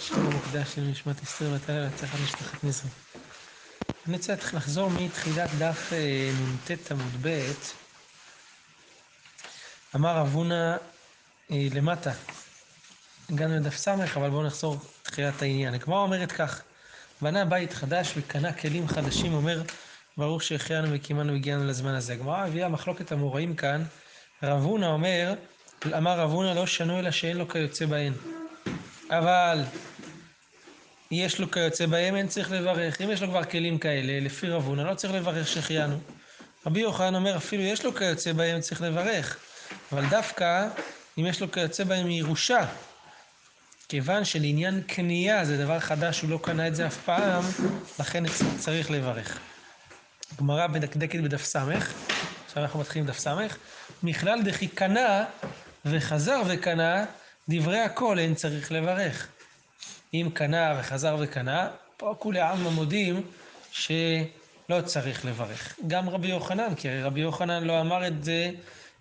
שלום המוקדש לנשמת אסתר ותלה להצלחת משפחת נזרי. אני רוצה לחזור מתחילת דף נ"ט עמוד ב', אמר רב הונא למטה, הגענו לדף ס', אבל בואו נחזור לתחילת העניין. הגמרא אומרת כך, בנה בית חדש וקנה כלים חדשים, אומר ברוך שהחיינו וקימנו והגיענו לזמן הזה. הגמרא הביאה מחלוקת אמוראים כאן, רב הונא אומר, אמר רב הונא לא שנו אלא שאין לו כיוצא בהן. אבל יש לו כיוצא בהם, אין צריך לברך. אם יש לו כבר כלים כאלה, לפי רב הונא, לא צריך לברך שהחיינו. רבי יוחנן אומר, אפילו יש לו כיוצא בהם, צריך לברך. אבל דווקא, אם יש לו כיוצא בהם מירושה, כיוון שלעניין קנייה זה דבר חדש, הוא לא קנה את זה אף פעם, לכן צריך לברך. גמרא מדקדקת בדף ס', עכשיו אנחנו מתחילים בדף ס', מכלל דכי קנה וחזר וקנה, דברי הכל אין צריך לברך. אם קנה וחזר וקנה, פה כולי עלמא מודים שלא צריך לברך. גם רבי יוחנן, כי רבי יוחנן לא אמר את זה,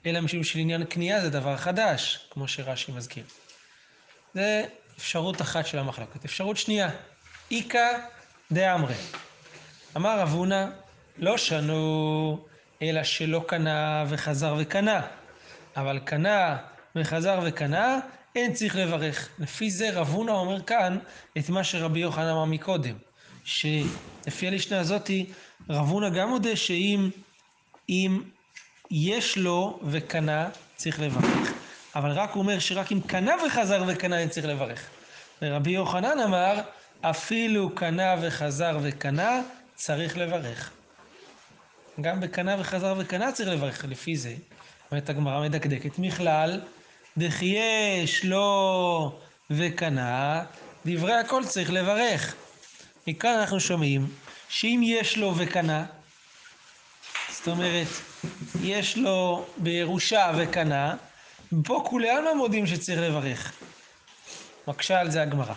אלא משום שלעניין קנייה זה דבר חדש, כמו שרש"י מזכיר. זה אפשרות אחת של המחלוקת. אפשרות שנייה, איכא דאמרי. אמר רב הונא, לא שנו, אלא שלא קנה וחזר וקנה. אבל קנה וחזר וקנה, אין צריך לברך. לפי זה רב הונא אומר כאן את מה שרבי יוחנן אמר מקודם, שלפי הלשנה הזאתי, רב הונא גם מודה שאם אם יש לו וקנה, צריך לברך. אבל רק הוא אומר שרק אם קנה וחזר וקנה, אין צריך לברך. ורבי יוחנן אמר, אפילו קנה וחזר וקנה, צריך לברך. גם בקנה וחזר וקנה צריך לברך, לפי זה. אומרת הגמרא מדקדקת, מכלל דכי יש לו וקנה, דברי הכל צריך לברך. מכאן אנחנו שומעים שאם יש לו וקנה, זאת אומרת, יש לו בירושה וקנה, פה עלמא מודים שצריך לברך. מקשה על זה הגמרא.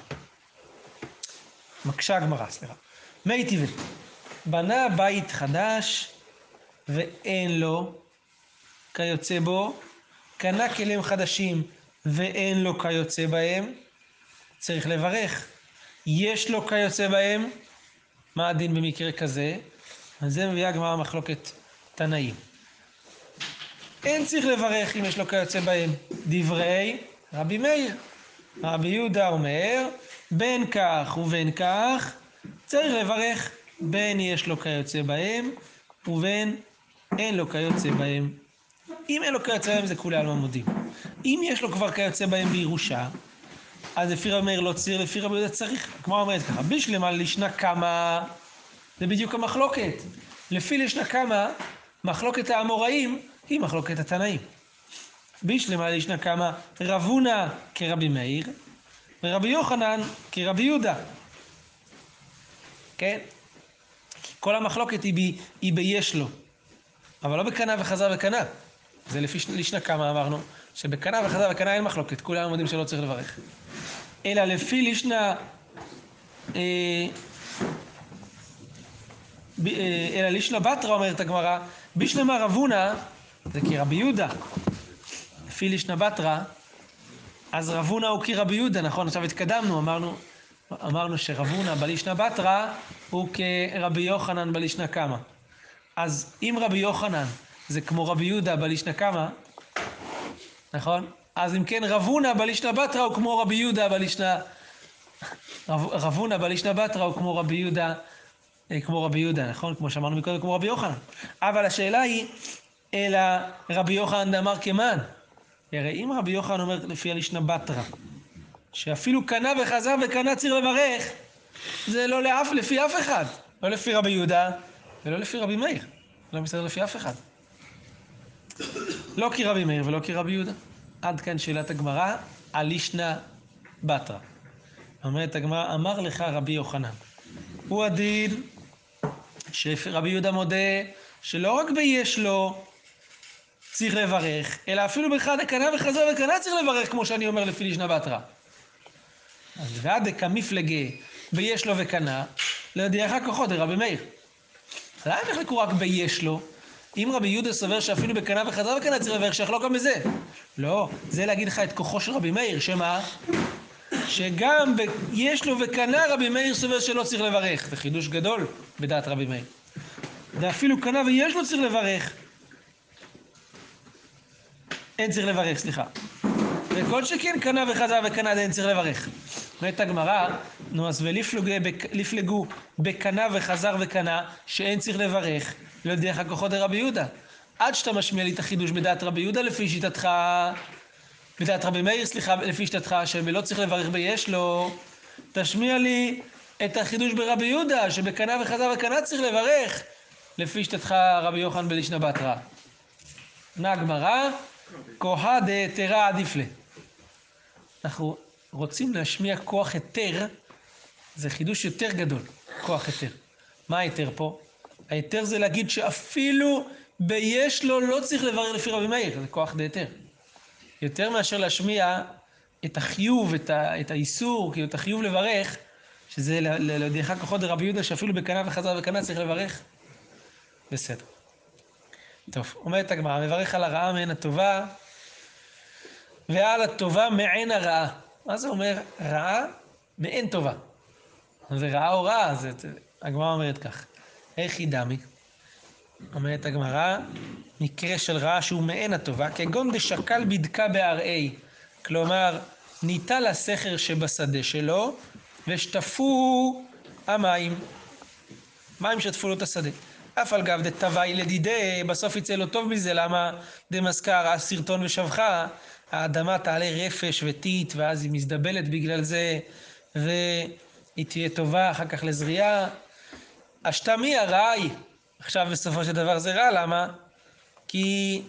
מקשה הגמרא, סליחה. מי טבעי, בנה בית חדש ואין לו כיוצא בו, קנה כלים חדשים ואין לו כיוצא בהם, צריך לברך. יש לו כיוצא בהם, מה הדין במקרה כזה? אז זה מביאה גמרא מחלוקת תנאים. אין צריך לברך אם יש לו כיוצא בהם. דברי רבי מאיר. רבי יהודה אומר, בין כך ובין כך צריך לברך, בין יש לו כיוצא בהם ובין אין לו כיוצא בהם. אם אין לו כיוצא בהם זה כולי עלמא מודים. אם יש לו כבר כיוצא בהם בירושה, אז לפי רבי מאיר לא צריך, לפי רבי יהודה צריך. כמו אומרת ככה, בשלמה לשנה כמה, זה בדיוק המחלוקת. לפי לשנה כמה, מחלוקת האמוראים היא מחלוקת התנאים. בשלמה לשנה כמה, רב הונא כרבי מאיר, ורבי יוחנן כרבי יהודה. כן? כל המחלוקת היא, ב, היא ביש לו, אבל לא בקנה וחזר וקנה. זה לפי לשנה כמה אמרנו, שבקנה וחזר וקנה אין מחלוקת, כולם יודעים שלא צריך לברך. אלא לפי לשנה, אה, אה, אלא לשנה בתרא אומרת הגמרא, בשלמה רב הונא, זה כרבי יהודה. לפי לשנה בתרא, אז רב הונא הוא כרבי יהודה, נכון? עכשיו התקדמנו, אמרנו, אמרנו שרב הונא בלישנה בתרא הוא כרבי יוחנן בלישנה קמא. אז אם רבי יוחנן זה כמו רבי יהודה בלישנה קמא, נכון? אז אם כן רב הונא בלישנה בתרא הוא כמו רבי יהודה בלישנה... רב הונא בלישנה בתרא הוא כמו רבי יהודה, כמו רבי יהודה, נכון? כמו שאמרנו מקודם, כמו רבי יוחנן. אבל השאלה היא, אלא רבי יוחנן דאמר כמן. הרי אם רבי יוחנן אומר לפי הלישנה בתרא, שאפילו קנה וחזר וקנה צריך לברך, זה לא לאף, לפי אף אחד. לא לפי רבי יהודה ולא לפי רבי מאיר. לא מסתדר לפי אף אחד. לא כרבי מאיר ולא כרבי יהודה. עד כאן שאלת הגמרא, הלישנה בתרא. אומרת הגמרא, אמר לך רבי יוחנן, הוא הדין שרבי יהודה מודה שלא רק ביש לו צריך לברך, אלא אפילו באחד הקנה וחזר וקנה צריך לברך, כמו שאני אומר לפי לישנה בתרא. אז ועד דקה מפלגה ביש לו וקנה, להודיעך כוחות דרבי מאיר. למה יחלקו רק ביש לו? אם רבי יהודה סובר שאפילו בקנה וחזר וקנה צריך לברך, שיחלוק גם בזה. לא, זה להגיד לך את כוחו של רבי מאיר, שמה? שגם ב... יש לו וקנה רבי מאיר סובר שלא צריך לברך. זה חידוש גדול בדעת רבי מאיר. ואפילו קנה ויש לו צריך לברך. אין צריך לברך, סליחה. וכל שכן קנה וחזר וקנה אין צריך לברך. אומרת הגמרא, נו אז ולפלגו בקנה וחזר וקנה, שאין צריך לברך, לא דרך הכוחות דרבי יהודה. עד שאתה משמיע לי את החידוש בדעת רבי יהודה לפי שיטתך, בדעת רבי מאיר, סליחה, לפי שיטתך, שבלא צריך לברך ביש לו, תשמיע לי את החידוש ברבי יהודה, שבקנה וחזר וקנה צריך לברך, לפי שיטתך רבי יוחנן בלישנא בתרא. עונה הגמרא, כוחה דהתרה עדיף לה. אנחנו רוצים להשמיע כוח היתר, זה חידוש יותר גדול, כוח היתר. מה ההיתר פה? ההיתר זה להגיד שאפילו ביש לו לא צריך לברר לפי רבי מאיר, זה כוח דהיתר. יותר מאשר להשמיע את החיוב, את, ה, את האיסור, כאילו את החיוב לברך, שזה להודיעך כוחות דרבי יהודה, שאפילו בקנה וחזר וקנה צריך לברך. בסדר. טוב, אומרת הגמרא, מברך על הרעה מעין הטובה, ועל הטובה מעין הרעה. מה זה אומר רעה מעין טובה? זה רעה או רעה? זה, הגמרא אומרת כך. איך היא דמי? אומרת הגמרא, מקרה של רעה שהוא מעין הטובה, כגון דשקל בדקה בהראי. כלומר, ניטל הסכר שבשדה שלו, ושטפו המים. מים שטפו לו את השדה. אף על גב דתוואי לדידי, בסוף יצא לו טוב מזה, למה דמזכר הסרטון ושבחה, האדמה תעלה רפש וטיט, ואז היא מזדבלת בגלל זה, והיא תהיה טובה אחר כך לזריעה. השתמי הרעי, עכשיו בסופו של דבר זה רע, למה? כי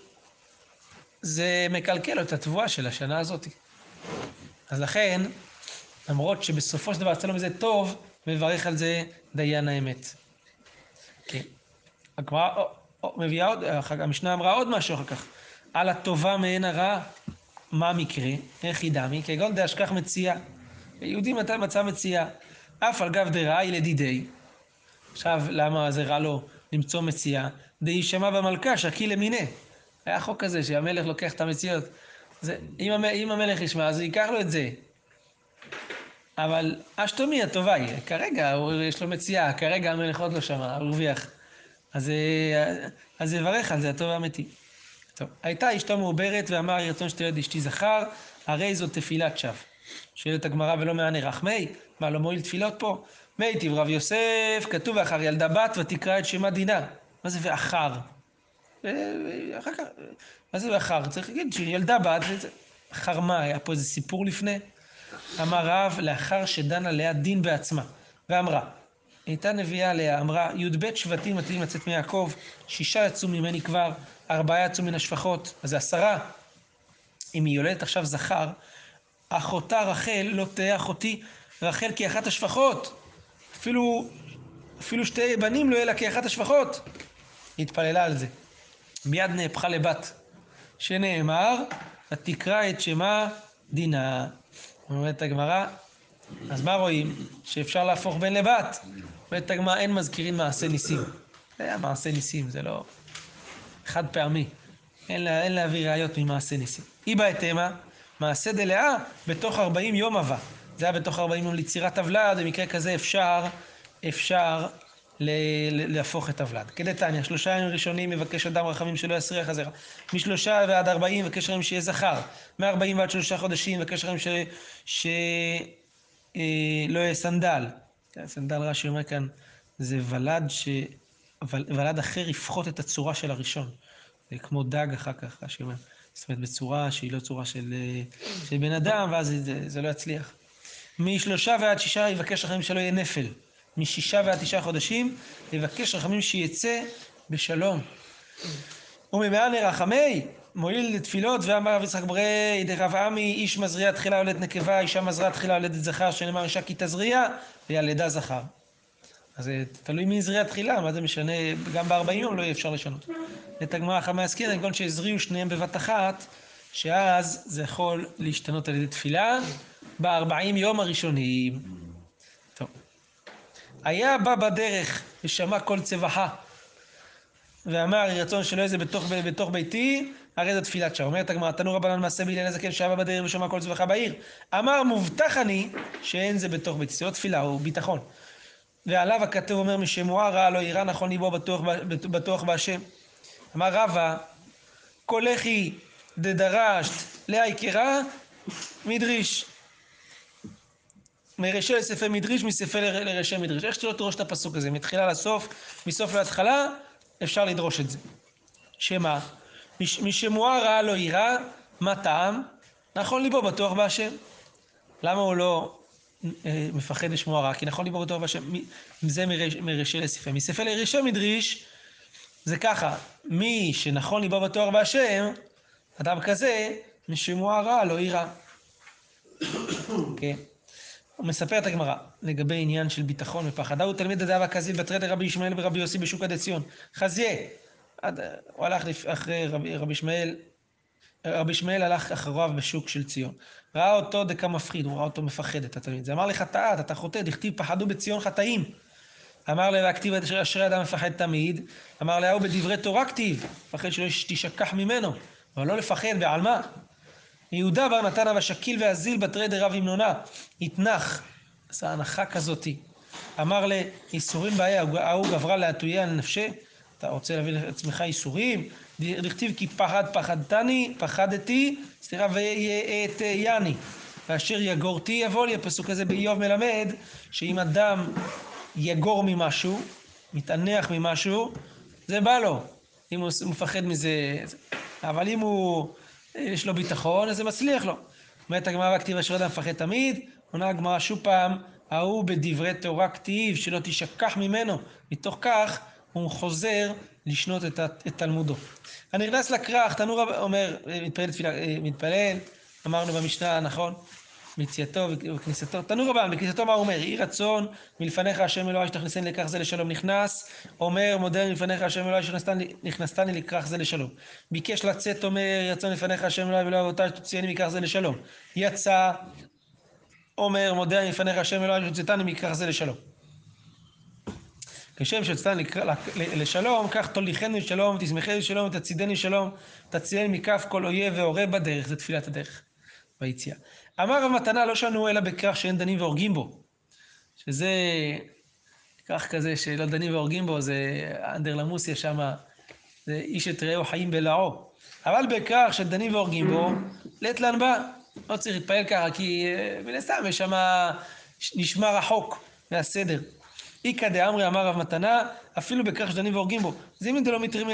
זה מקלקל את התבואה של השנה הזאת. אז לכן, למרות שבסופו של דבר יצא לו מזה טוב, מברך על זה דיין האמת. כן. הגמרא מביאה עוד, המשנה אמרה עוד משהו אחר כך. על הטובה מעין הרע, מה המקרה? איך ידמי? כגון דאשכח מציאה. יהודי מצא מציאה. אף על גב דרעי לדידי. עכשיו, למה זה רע לו למצוא מציאה? דהישמע במלכה שקי למיניה. היה חוק כזה שהמלך לוקח את המציאות. זה, אם, המ, אם המלך ישמע, אז ייקח לו את זה. אבל אשתומי הטובה היא, כרגע הוא, יש לו מציאה, כרגע המלך עוד לא שמע, הוא הרוויח. אז, אה, אז יברך על זה, הטוב האמיתי. טוב, הייתה אשתו מעוברת ואמר רצון שתלד אשתי זכר, הרי זאת תפילת שווא. שואלת הגמרא ולא מענה רחמי, מה לא מועיל תפילות פה? מי טיב רב יוסף, כתוב אחר ילדה בת ותקרא את שמה דינה. מה זה ואחר? אחר כך, מה זה ואחר? צריך להגיד שילדה בת, אחר מה? היה פה איזה סיפור לפני? אמר רב, לאחר שדנה לאה דין בעצמה, ואמרה, הייתה נביאה עליה, אמרה, י"ב שבטים מתאים לצאת מיעקב, שישה יצאו ממני כבר, ארבעה יצאו מן השפחות, אז זה עשרה. אם היא יולדת עכשיו זכר, אחותה רחל לא תהיה אחותי רחל כאחת השפחות. אפילו, אפילו שתי בנים לא יהיה לה כאחת השפחות. היא התפללה על זה. מיד נהפכה לבת, שנאמר, ותקרא את שמה דינה. אומרת הגמרא, אז מה רואים? שאפשר להפוך בן לבת. אומרת הגמרא, אין מזכירים מעשה ניסים. זה היה מעשה ניסים, זה לא חד פעמי. אין, לה, אין להביא ראיות ממעשה ניסים. היא בהתאמה, מעשה דלאה, בתוך 40 יום עבה. זה היה בתוך 40 יום ליצירת הוולד, במקרה כזה אפשר, אפשר להפוך את הוולד. כדתניא, שלושה ימים ראשונים יבקש אדם רחמים שלא יסריח הזרע. משלושה ועד ארבעים יבקש רחמים שיהיה זכר. מארבעים ועד שלושה חודשים יבקש רחמים שלא. אה, לא יהיה סנדל. סנדל רש"י אומר כאן, זה ולד ש... ולד אחר יפחות את הצורה של הראשון. זה כמו דג אחר כך, רש"י אומר. זאת אומרת, בצורה שהיא לא צורה של, אה, של בן אדם, ואז זה, זה לא יצליח. משלושה ועד שישה יבקש רחמים שלא יהיה נפל. משישה ועד תשעה חודשים, לבקש רחמים שיצא בשלום. וממען רחמי, מועיל לתפילות, ואמר רב יצחק ברי, דרב עמי, איש מזריע תחילה יולדת נקבה, אישה מזריעה תחילה יולדת זכר, שנאמר אישה כי תזריע, וילדה זכר. אז זה תלוי מי הזריע תחילה, מה זה משנה, גם בארבעים יום לא יהיה אפשר לשנות. את הגמרא חמה הזכיר, כגון שהזריעו שניהם בבת אחת, שאז זה יכול להשתנות על ידי תפילה בארבעים יום הראשונים. היה בא בדרך ושמע קול צווחה, ואמר, רצון שלא יהיה בתוך, בתוך ביתי, הרי זו תפילת שעה. אומרת הגמרא, תנו רבנן מעשה בהלל הזקן שבה בדרך ושמע כל צבחה בעיר. אמר מובטח אני שאין זה בתוך ביתי. זה לא תפילה, הוא ביטחון. ועליו הכתוב אומר משמועה רעה לא יראה נכון ליבו בטוח, בטוח בהשם. אמר רבא, כל לכי דדרשת לאי קרא מדריש. מראשי לספר מדריש, מספר לראשי מדריש. איך שלא תדרוש את הפסוק הזה, מתחילה לסוף, מסוף להתחלה, אפשר לדרוש את זה. שמה? משמועה רעה לא יירא, מה טעם? נכון ליבו בטוח בהשם. למה הוא לא מפחד לשמוע רע? כי נכון ליבו בטוח בהשם. זה מראשי לספר. מספר לראשי מדריש, זה ככה, מי שנכון ליבו בטוח בהשם, אדם כזה, משמועה רע לא יירא. כן. הוא מספר את הגמרא לגבי עניין של ביטחון ופחד. הוא תלמיד הדאבה כזיב בתרד רבי ישמעאל ורבי יוסי בשוקא דציון. חזיה. הוא הלך אחרי רבי ישמעאל, רבי ישמעאל הלך אחריו בשוק של ציון. ראה אותו דקה מפחיד, הוא ראה אותו מפחד את התלמיד. אמר לך טעת, אתה חוטא, דכתיב פחדו בציון חטאים. אמר לה להכתיב אשרי אדם מפחד תמיד. אמר לה, הוא בדברי תורה כתיב, מפחד שלא תשכח ממנו. אבל לא לפחד, ועל מה? יהודה בר נתן אבא שקיל ואזיל בתרי דרב המנונה, התנח, עשה הנחה כזאתי. אמר לאיסורים בעיה, ההוא גברה להטויה על נפשי, אתה רוצה להביא לעצמך איסורים? דכתיב כי פחד פחדתני, פחדתי, סליחה, ואת יני. ואשר יגורתי יבוא לי, הפסוק הזה באיוב מלמד, שאם אדם יגור ממשהו, מתענח ממשהו, זה בא לו, אם הוא מפחד מזה. אבל אם הוא יש לו ביטחון, אז זה מצליח לו. אומרת הגמרא בכתיב אשר אדם מפחד תמיד, עונה הגמרא שוב פעם, ההוא בדברי תורה כתיב, שלא תשכח ממנו. מתוך כך הוא חוזר לשנות את, את תלמודו. הנכנס לכרך, תנור אומר, מתפלל תפילה, מתפלל, אמרנו במשנה, נכון? מיציאתו וכניסתו. תנו רבן, בכניסתו מה הוא אומר? יהי רצון מלפניך השם אלוהי שתכניסני לכרך זה לשלום. נכנס, אומר מודה מלפניך השם אלוהי שנכנסתני לכרך זה לשלום. ביקש לצאת, אומר רצון לפניך השם אלוהי ולא אבותיי שתוציאני מכרך זה לשלום. יצא, אומר מודה מלפניך השם אלוהי שהוצאתני מכרך זה לשלום. כשם שהוצאתני לשלום, כך תוליכני לשלום, תשמחני לשלום, תצידני לשלום, תצילני מכף כל אויב ועורב בדרך, זה תפילת הדרך ביציאה. אמר רב מתנה לא שנו אלא בכרך שאין דנים והורגים בו. שזה כרך כזה שלא דנים והורגים בו, זה אנדרלמוסיה שמה, זה איש את רעהו חיים בלעו. אבל בכרך שדנים והורגים בו, לית לן בא. לא צריך להתפעל ככה, כי אה, מן הסתם יש שם נשמע רחוק מהסדר. איכא דאמרי אמר רב מתנה, אפילו בכרך שדנים והורגים בו. אז אם דלא מתרים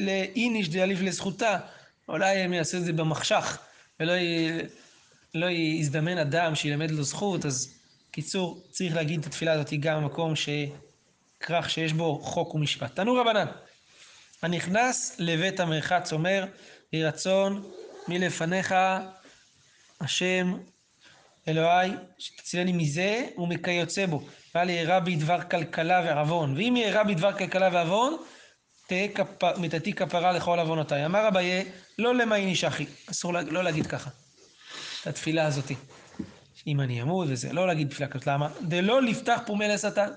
לאיניש דאליף לזכותה, אולי הם יעשו את זה במחשך, ולא לא יזדמן אדם שילמד לו זכות, אז קיצור, צריך להגיד את התפילה הזאת גם במקום שכרך שיש בו חוק ומשפט. תנו רבנן, הנכנס לבית המרחץ אומר, יהי רצון מלפניך השם אלוהי, שתצילני מזה ומכיוצא בו, ואל יארע בי דבר כלכלה ועוון. ואם יארע בי דבר כלכלה ועוון, תהא מיתתי כפרה לכל עוונותיי. אמר אביי, לא למאי נשכי. אסור לא להגיד ככה. את התפילה הזאת. אם אני אמור וזה, לא להגיד תפילה כזאת, למה? דלא לפתח פומי לשטן,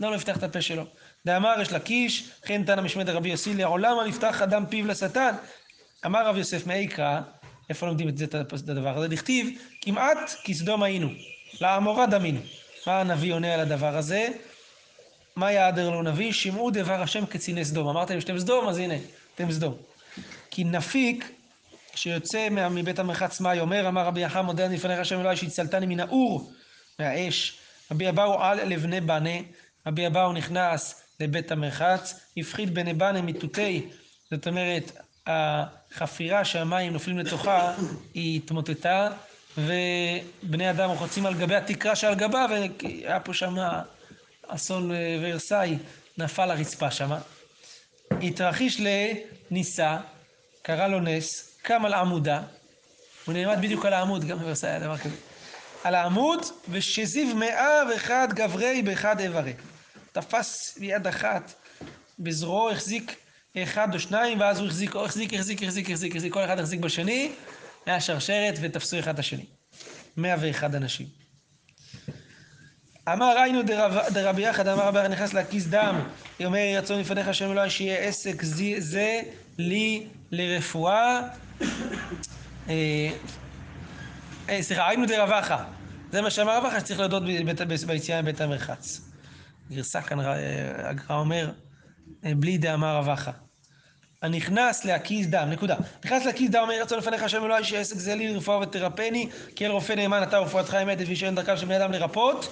לא לפתח את הפה שלו. דאמר יש לקיש, כן תנא משמד רבי יוסי, לעולם יפתח אדם פיו לשטן. אמר רב יוסף מאיקרא, איפה לומדים את זה, את הדבר הזה? דכתיב, כמעט כסדום היינו, לעמורה דמינו. מה הנביא עונה על הדבר הזה? מה יעדר לו נביא? שמעו דבר השם קציני סדום. אמרתם שאתם סדום, אז הנה, אתם סדום. כי נפיק שיוצא מבית המרחץ מאי, אומר, אמר רבי יחם, מודה אני לפניך השם אלוהי שהצלתני מן האור, מהאש. רבי אבאו על לבני בנה, רבי אבאו נכנס לבית המרחץ, הפחיד בני בנה מיתותי, זאת אומרת, החפירה שהמים נופלים לתוכה, היא התמוטטה, ובני אדם רוחצים על גבי התקרה שעל גבה, והיה פה שם אסון ורסאי, נפל הרצפה שם. התרחיש לניסה, קרא לו נס, קם על עמודה, הוא נעמד בדיוק על העמוד, גם בוורסאי היה דבר כזה. על העמוד, ושזיו מאה ואחד גברי באחד איברי. תפס ביד אחת, בזרועו החזיק אחד או שניים, ואז הוא החזיק, החזיק, החזיק, החזיק, החזיק, החזיק, כל אחד החזיק בשני, היה שרשרת ותפסו אחד את השני. מאה ואחד אנשים. אמר היינו דרבי יחד, אמר רבי נכנס להקיס דם, אומר רצון לפניך השם אלוהי שיהיה עסק זה לי לרפואה, אה, אה, סליחה, היינו דרבחה. זה מה שאמר רבחה, שצריך להודות ביציאה מבית המרחץ. גרסה כאן, אה, הגר"א אומר, בלי דאמר רבחה. הנכנס להקיז דם, נקודה. נכנס להקיז דם, אומר רצון לפניך השם אלוהי שעסק זה לי לרפואה ותרפני, כי אל רופא נאמן אתה רפואתך אמת לפי שאין דרכם של בני אדם לרפות,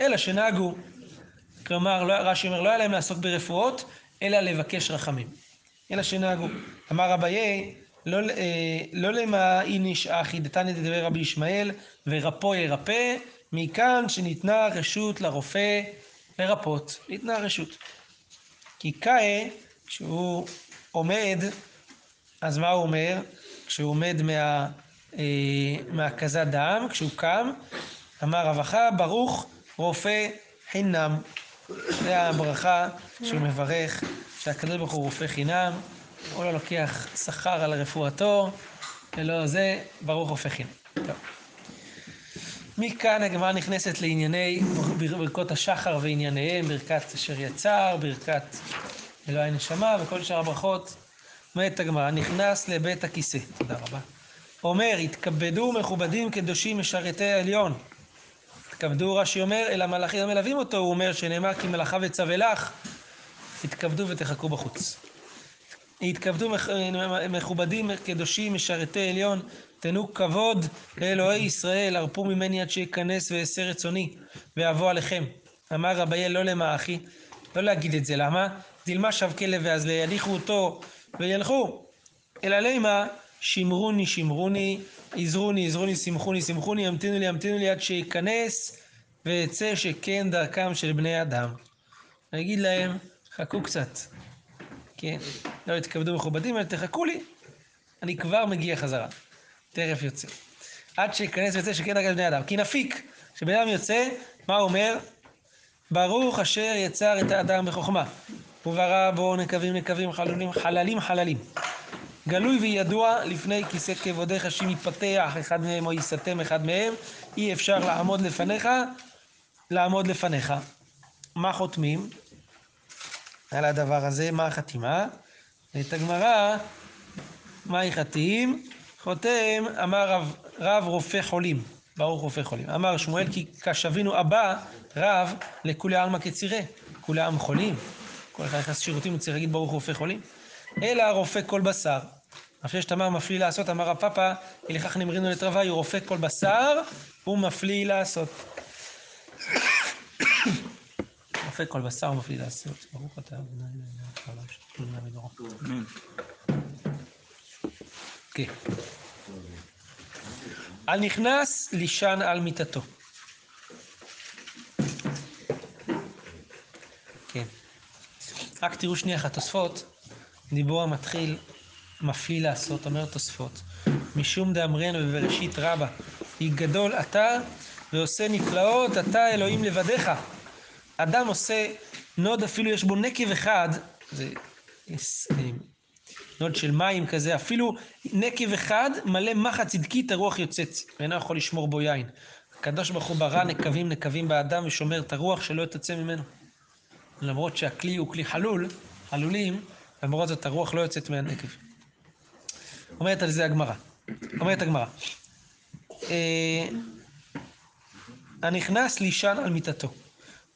אלא שנהגו. כלומר, לא, רש"י אומר, לא היה להם לעסוק ברפואות, אלא לבקש רחמים. אלא שנהגו. אמר אביי, לא, אה, לא למה איניש אחי דתניא דדבר רבי ישמעאל, ורפו ירפא, מכאן שניתנה רשות לרופא לרפות. ניתנה רשות. כי קאה, כשהוא עומד, אז מה הוא אומר? כשהוא עומד מה, אה, מהקזת דם, כשהוא קם, אמר רווחה, ברוך רופא חינם. זה הברכה שהוא מברך, שהקדוש ברוך הוא רופא חינם, הוא לא לוקח שכר על רפואתו, ולא זה, ברוך רופא חינם. טוב. מכאן הגמרא נכנסת לענייני ברכות השחר וענייניהם, ברכת אשר יצר, ברכת אלוהי נשמה וכל שאר הברכות. אומרת הגמרא, נכנס לבית הכיסא, תודה רבה. אומר, התכבדו מכובדים קדושים משרתי העליון. התכבדו, רש"י אומר, אל המלאכים המלווים אותו, הוא אומר שנאמר כי מלאכיו יצווה לך, התכבדו ותחכו בחוץ. התכבדו מכובדים קדושים משרתי עליון, תנו כבוד לאלוהי ישראל, הרפו ממני עד שיכנס ואעשה רצוני, ואבוא עליכם. אמר רבי לא למה אחי, לא להגיד את זה, למה? דילמה שב כלב ואזלה, יניחו אותו וילכו. אלא לימה, שמרוני שמרוני, עזרוני עזרוני, שמחוני שמחוני, ימתינו לי ימתינו לי עד שיכנס ויצא שכן דרכם של בני אדם. אגיד להם, חכו קצת. כן, לא יתכבדו מכובדים, אלא תחכו לי, אני כבר מגיע חזרה. תכף יוצא. עד שיכנס ויצא שכן דרכם של בני אדם. כי נפיק, כשבן אדם יוצא, מה הוא אומר? ברוך אשר יצר את האדם בחוכמה. וברא בו נקבים נקבים חלולים חללים חללים. גלוי וידוע לפני כיסא כבודיך שאם יתפתח אחד מהם או ייסתם אחד מהם, אי אפשר לעמוד לפניך, לעמוד לפניך. מה חותמים? על הדבר הזה, מה החתימה? את הגמרא, מה יחתים? חותם, אמר רב, רב רופא חולים, ברוך רופא חולים. אמר שמואל כי כשבינו אבא רב לכולי עלמא כצירה, כולי עם חולים. כל אחד נכנס לשירותים הוא צריך להגיד ברוך רופא חולים. אלא רופא כל בשר. אף שיש תמר מפליא לעשות, אמר הפאפה, לכך נמרינו לתרווי, הוא רופא כל בשר, הוא מפליא לעשות. רופא כל בשר, הוא מפליא לעשות. ברוך אתה, כן. הנכנס לישן על מיטתו. רק תראו שנייה אחת, תוספות, דיבור המתחיל מפליא לעשות, אומר תוספות, משום דאמרנו בבראשית רבה, היא גדול אתה ועושה נפלאות אתה אלוהים לבדך. אדם עושה נוד אפילו יש בו נקב אחד, זה נוד של מים כזה, אפילו נקב אחד מלא מחט סדקית הרוח יוצאת, ואינו יכול לשמור בו יין. הקדוש ברוך הוא ברא נקבים נקבים באדם ושומר את הרוח שלא תצא ממנו. למרות שהכלי הוא כלי חלול, חלולים, למרות זאת הרוח לא יוצאת מהנקב. אומרת על זה הגמרא. אומרת הגמרא. אה, הנכנס לישן על מיטתו.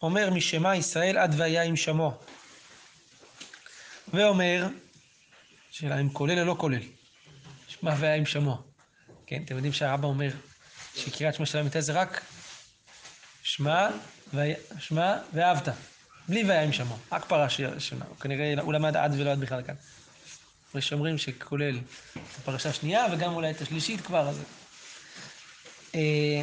אומר משמע ישראל עד והיה עם שמוע. ואומר, שאלה אם כולל או לא כולל. שמע והיה עם שמוע. כן, אתם יודעים שהרבא אומר שקריאת שמע של המיטה זה רק שמע, שמע ואהבת. בלי והיה עם שמוע. רק פרש שמה. כנראה הוא למד עד ולא עד בכלל כאן. יש אומרים שכולל את הפרשה השנייה וגם אולי את השלישית כבר, אז... אה,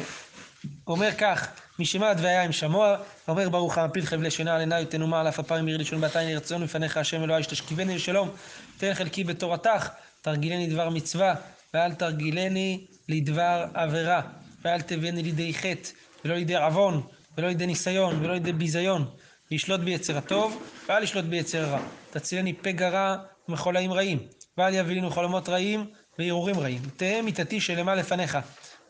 הוא אומר כך, משמעת והיה עם שמוע, אומר ברוך המפיל חבלי שינה על עיניי ותנומה על אף אפיים עיר לשון בעתיים ירצון לפניך השם אלוהי שתשכיבני לשלום, תן חלקי בתורתך, תרגילני דבר מצווה, ואל תרגילני לדבר עבירה, ואל תבני לידי חטא, ולא לידי עוון, ולא לידי ניסיון, ולא לידי ביזיון, לשלוט ביצר הטוב, ואל לשלוט ביצר הרע. תצילני פגע רע ומחולאים רעים, ואל יבילינו חלומות רעים והרהורים רעים. תהא מיתתי שלמה לפניך,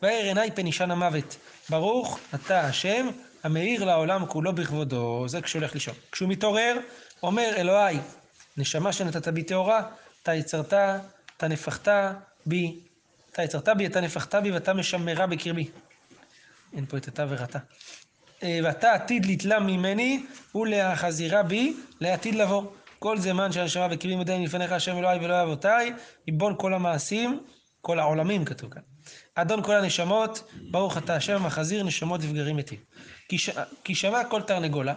ואר עיניי פן אישן המוות. ברוך אתה השם המאיר לעולם כולו בכבודו. זה כשהוא הולך לישון. כשהוא מתעורר, אומר אלוהי, נשמה שנתת בי טהורה, אתה יצרת אתה נפחת בי, אתה יצרת בי, אתה נפחת בי ואתה משמרה בקרבי. אין פה את אתה ורתה. אה, ואתה עתיד לתלם ממני ולהחזירה בי לעתיד לבוא. כל זמן שהנשמה בקרבי מדי מלפניך השם אלוהי ואלוהי אבותיי, יבון כל המעשים, כל העולמים כתוב כאן. אדון כל הנשמות, ברוך אתה השם המחזיר נשמות וגרים מתים. כי שמע כל תרנגולה,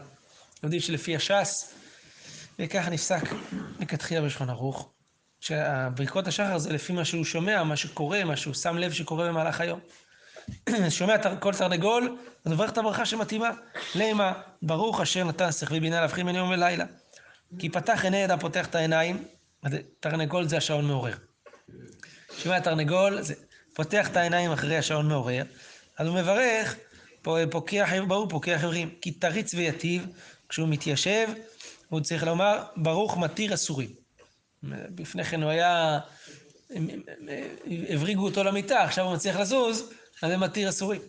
יודעים שלפי הש"ס, וככה נפסק לכתחילה בשולחן ערוך, שברכות השחר זה לפי מה שהוא שומע, מה שקורה, מה שהוא שם לב שקורה במהלך היום. שומע כל תרנגול, אז מברך את הברכה שמתאימה. למה ברוך אשר נתן שכלי בינה להבחין בין יום ולילה. כי פתח עיני אדם פותח את העיניים, תרנגול זה השעון מעורר. שומע תרנגול, זה פותח את העיניים אחרי השעון מעורר, אז הוא מברך, פוקח, ברור פוקח עברים, כי תריץ ויטיב, כשהוא מתיישב, הוא צריך לומר, ברוך מתיר אסורים. לפני כן הוא היה, הבריגו אותו למיטה, עכשיו הוא מצליח לזוז, אז זה מתיר אסורים.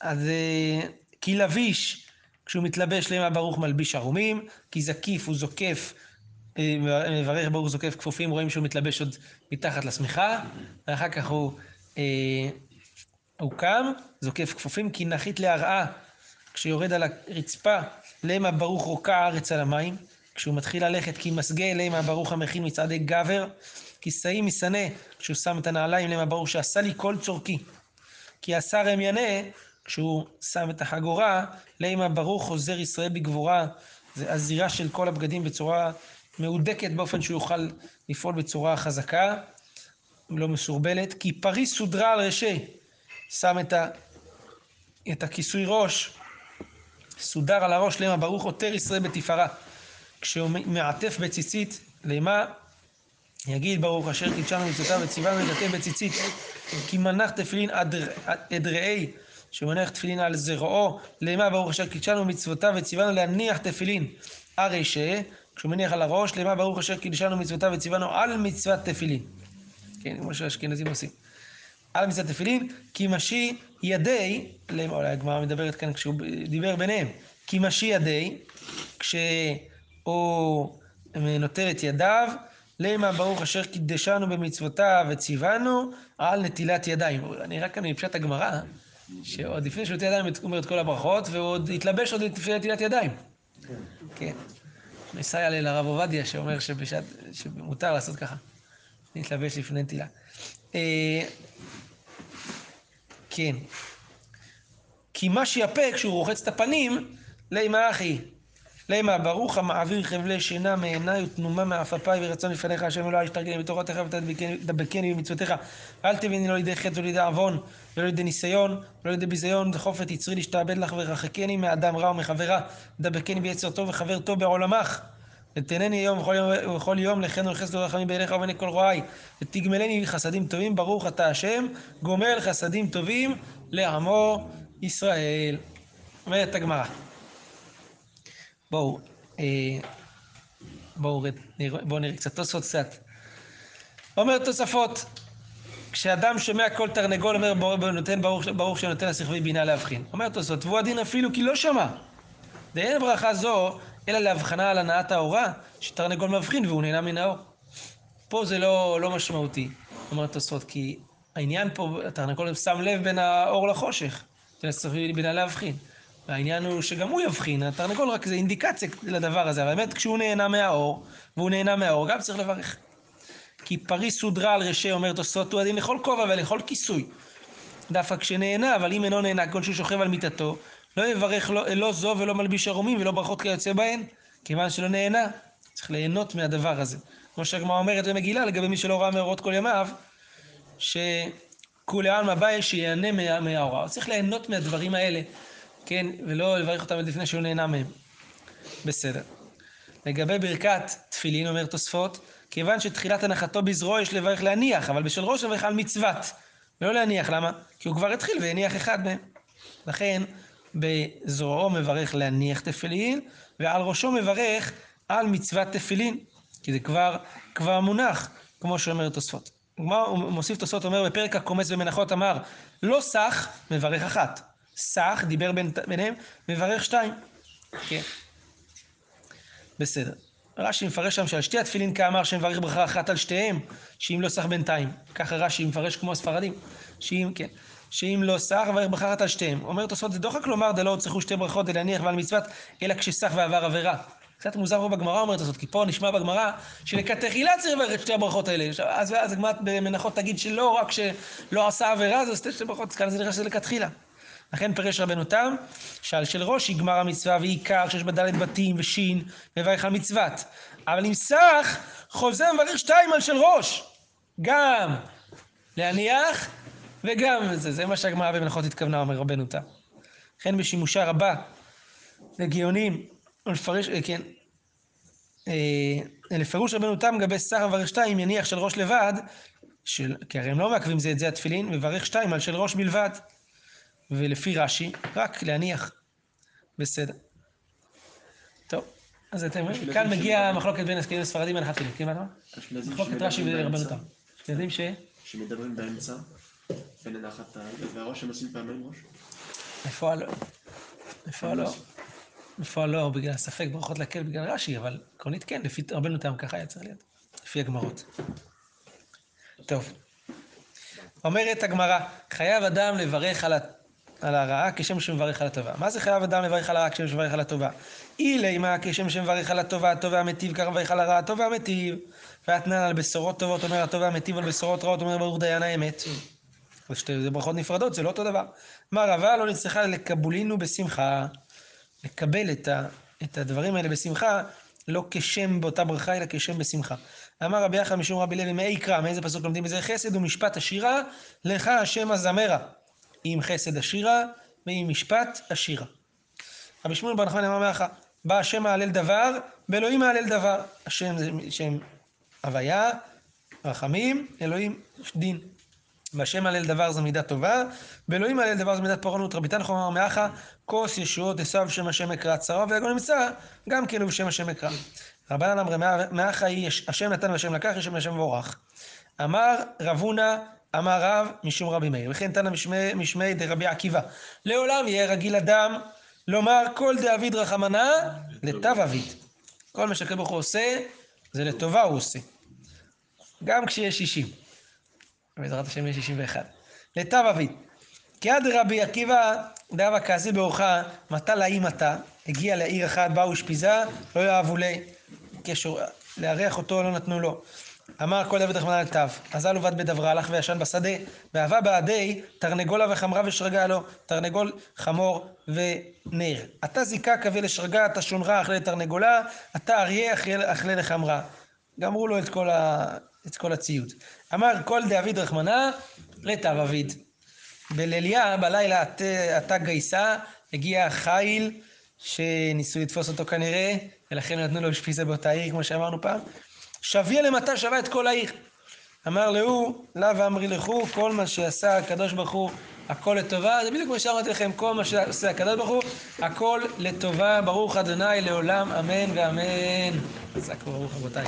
אז אה, כי לביש, כשהוא מתלבש למה ברוך מלביש ערומים, כי זקיף הוא זוקף, אה, מברך ברוך זוקף כפופים, רואים שהוא מתלבש עוד מתחת לשמיכה, ואחר כך הוא, אה, הוא קם, זוקף כפופים, כי נחית להרעה, כשיורד על הרצפה, למה ברוך רוקע הארץ על המים, כשהוא מתחיל ללכת, כי מסגה למה ברוך המכין מצעדי גבר, כי שאים משנא, כשהוא שם את הנעליים למה ברוך שעשה לי כל צורכי. כי השר הם ינא, כשהוא שם את החגורה, לימה ברוך חוזר ישראל בגבורה, זה הזירה של כל הבגדים בצורה מהודקת באופן שהוא יוכל לפעול בצורה חזקה, לא מסורבלת, כי פריס סודרה על ראשי, שם את, ה, את הכיסוי ראש, סודר על הראש, למה ברוך עותר ישראל בתפארה. כשהוא מעטף בציצית, למה יגיד ברוך אשר קידשנו מצוותיו וציוונו לדעתם בציצית, כי מנח תפילין עד רעי, שמנח תפילין על זרועו, למה ברוך אשר קידשנו מצוותיו וציוונו להניח תפילין. הרי ש... כשהוא מניח על הראש, למה ברוך אשר קידשנו מצוותיו וציוונו על מצוות תפילין. כן, כמו שהאשכנזים עושים. על מצוות תפילין, כי משי ידי, אולי הגמרא מדברת כאן כשהוא דיבר ביניהם, כי משי ידי, כשהוא נוטל את ידיו, למה ברוך אשר קידשנו במצוותיו וציוונו על נטילת ידיים. אני רק כאן מפשט הגמרא, שעוד לפני שהוא נטל ידיים הוא אומר את כל הברכות, והוא עוד התלבש עוד לפני נטילת ידיים. כן. מסייע לי לרב עובדיה שאומר שבשעת, שמותר לעשות ככה, להתלבש לפני נטילה. אה, כן. כי מה שיפה כשהוא רוחץ את הפנים, לימה אחי. לימה ברוך המעביר חבלי שינה מעיניי ותנומה מעפפיי ורצון לפניך. השם אלוהי שתרגני בתורתך ותדבקני במצוותיך. ואל תביני לא לידי חטא ולידי עוון ולא לידי ניסיון ולא לידי ביזיון וחופת יצרי להשתעבד לך ורחקני מאדם רע ומחברה. ודבקני ביצר טוב וחבר טוב בעולמך. ותנני יום וכל יום, לכן ולחסד ורחמים בעיניך ובעיני כל רועי. ותגמלני חסדים טובים ברוך אתה השם גומל חסדים טובים לעמו ישראל. אומרת הגמרא בואו, אה, בואו בוא נראה קצת תוספות קצת. אומר תוספות, כשאדם שומע כל תרנגול אומר נותן ברוך, ברוך שנותן לשכבי בינה להבחין. אומר תוספות, והוא הדין אפילו כי לא שמע. ואין ברכה זו אלא להבחנה על הנעת האורה, שתרנגול מבחין והוא נהנה מן האור. פה זה לא, לא משמעותי, אומר תוספות, כי העניין פה, התרנגול שם לב בין האור לחושך, בין השכבי בינה להבחין. והעניין הוא שגם הוא יבחין, התרנגול רק זה אינדיקציה לדבר הזה, אבל באמת כשהוא נהנה מהאור, והוא נהנה מהאור, גם צריך לברך. כי פריס סודרה על ראשי, אומר תוספות, הדין לכל כובע ולכל כיסוי. דווקא כשנהנה, אבל אם אינו נהנה, כל שהוא שוכב על מיטתו, לא יברך לא, לא זו ולא מלביש ערומים ולא ברכות כיוצא בהן, כיוון שלא נהנה. צריך ליהנות מהדבר הזה. כמו שהגמרא אומרת במגילה לגבי מי שלא ראה מאורות כל ימיו, שכולי עלמא באי שיהנה מהאורה. צריך ליהנות מהדברים האלה. כן, ולא לברך אותם לפני שהוא נהנה מהם. בסדר. לגבי ברכת תפילין, אומר תוספות, כיוון שתחילת הנחתו בזרוע יש לברך להניח, אבל בשל ראש לברך על מצוות. ולא להניח, למה? כי הוא כבר התחיל והניח אחד מהם. לכן, בזרועו מברך להניח תפילין, ועל ראשו מברך על מצוות תפילין, כי זה כבר, כבר מונח, כמו שאומר תוספות. הוא מוסיף תוספות, אומר בפרק הקומץ במנחות, אמר, לא סך, מברך אחת. סך, דיבר בין, ביניהם, מברך שתיים. כן. בסדר. רש"י מפרש שם שעל שתי התפילין כאמר שמברך ברכה אחת על שתיהם, שאם לא סך בינתיים. ככה רש"י מפרש כמו הספרדים, שאם, כן, שאם לא סך, מברך ברכה אחת על שתיהם. אומר תוספות, זה דוחק לומר דלא צריכו שתי ברכות דלהניח ועל מצוות, אלא כשסך ועבר עבירה. קצת מוזר פה בגמרא אומרת הזאת, כי פה נשמע בגמרא שלכתחילה צריך לברך את שתי הברכות האלה. אז ואז הגמרא במנחות תגיד שלא רק שלא עשה עבירה, זה שתי ברכות, כאן זה נראה שזה לכתחילה. לכן פירש רבנו תם, שעל של ראש יגמר המצווה ועיקר שיש בה דלת בתים ושין, מברך על מצוות. אבל אם סך, חוזר מברך שתיים על של ראש. גם להניח וגם זה. זה מה שהגמרא במנחות התכוונה, אומר רבנו תם. לכן בשימושה רבה לגאונים, ולפרש, אה, כן, אה, לפירוש רבנו תם לגבי סך מברך שתיים, יניח של ראש לבד, של, כי הרי הם לא מעכבים זה את זה התפילין, מברך שתיים על של ראש בלבד. ולפי רש"י, רק להניח. בסדר. טוב, אז אתם, כאן מגיע המחלוקת בין הסכמים לספרדים והנחת תפילין. כן, מה? מחלוקת רש"י ורבנותם. אתם ש... שמדברים באמצע, בין הנחת ה... והראש הם עושים פעמיים ראש? בפועל לא. בפועל לא. בפועל לא, בגלל הספק ברכות להקל בגלל רש"י, אבל עקרונית כן, לפי רבנו תם ככה היה צריך להיות. לפי הגמרות. טוב. אומרת הגמרא, חייב אדם לברך על על הרעה כשם שמברך על הטובה. מה זה חייב אדם לברך על הרעה כשם שמברך על הטובה? אילי מה כשם שמברך על הטובה, הטוב והמטיב, ככה מברך על הרעה, הטוב והמטיב. ואתנן על בשורות טובות אומר הטוב והמטיב, על בשורות רעות אומר ברוך דיין האמת. זה ברכות נפרדות, זה לא אותו דבר. מה רבה לא נצטרכה לקבולינו בשמחה. לקבל את, ה, את הדברים האלה בשמחה, לא כשם באותה ברכה, אלא כשם בשמחה. אמר רבי יחד משום רבי לוי, מאי קרא, מאיזה פסוק לומדים בזה? חסד ומשפט השירה, לך השם הזמרה. עם חסד עשירה ועם משפט עשירה. רבי שמואל בר נחמן אמר מאחה, בא השם מהלל דבר, באלוהים מהלל דבר. השם זה שם הוויה, רחמים, אלוהים דין. והשם מהלל דבר זו מידה טובה, באלוהים מהלל דבר זו מידת פורענות. רבי תנחום אמר מאחה, כוס ישועות עשיו שם השם אקרא צרה, ויגון נמצא גם כן ובשם השם אקרא. רבנן אמרי מאחה היא השם נתן והשם לקח, השם מבורך. אמר רב הונא אמר רב משום רבי מאיר, וכן תנא משמי דרבי עקיבא. לעולם יהיה רגיל אדם לומר כל דאביד רחמנא לטב אביד. כל מה שהקדוש ברוך הוא עושה, זה לטובה הוא עושה. גם כשיש שישים. בעזרת השם יש שישים ואחד. לטב אביד. כי עד רבי עקיבא דאבה כעשי באורחה, מתה לאי מתה, הגיע לעיר אחת, באו אשפיזה, לא יאהבו לי, לארח אותו לא נתנו לו. אמר כל דוד רחמנא לטב, אזל ובד בדברה, הלך וישן בשדה, ואהבה בעדי, תרנגולה וחמרה ושרגה לו, תרנגול, חמור ונר. אתה זיקה קווה לשרגה, אתה שונרה אכלה לתרנגולה, אתה אריה אכלה לחמרה. גמרו לו את כל, ה... את כל הציוד. אמר כל דאביד רחמנא לטב אביד. בליליה, בלילה אתה גייסה, הגיע חיל שניסו לתפוס אותו כנראה, ולכן נתנו לו אשפיזה באותה עיר, כמו שאמרנו פעם. שוויה למטה שווה את כל העיר. אמר להוא, לאו ואמרי לכו, כל מה שעשה הקדוש ברוך הוא, הכל לטובה. זה בדיוק מה שאמרתי לכם, כל מה שעשה הקדוש ברוך הוא, הכל לטובה. ברוך אדוני לעולם, אמן ואמן. חזק וברוך רבותיי.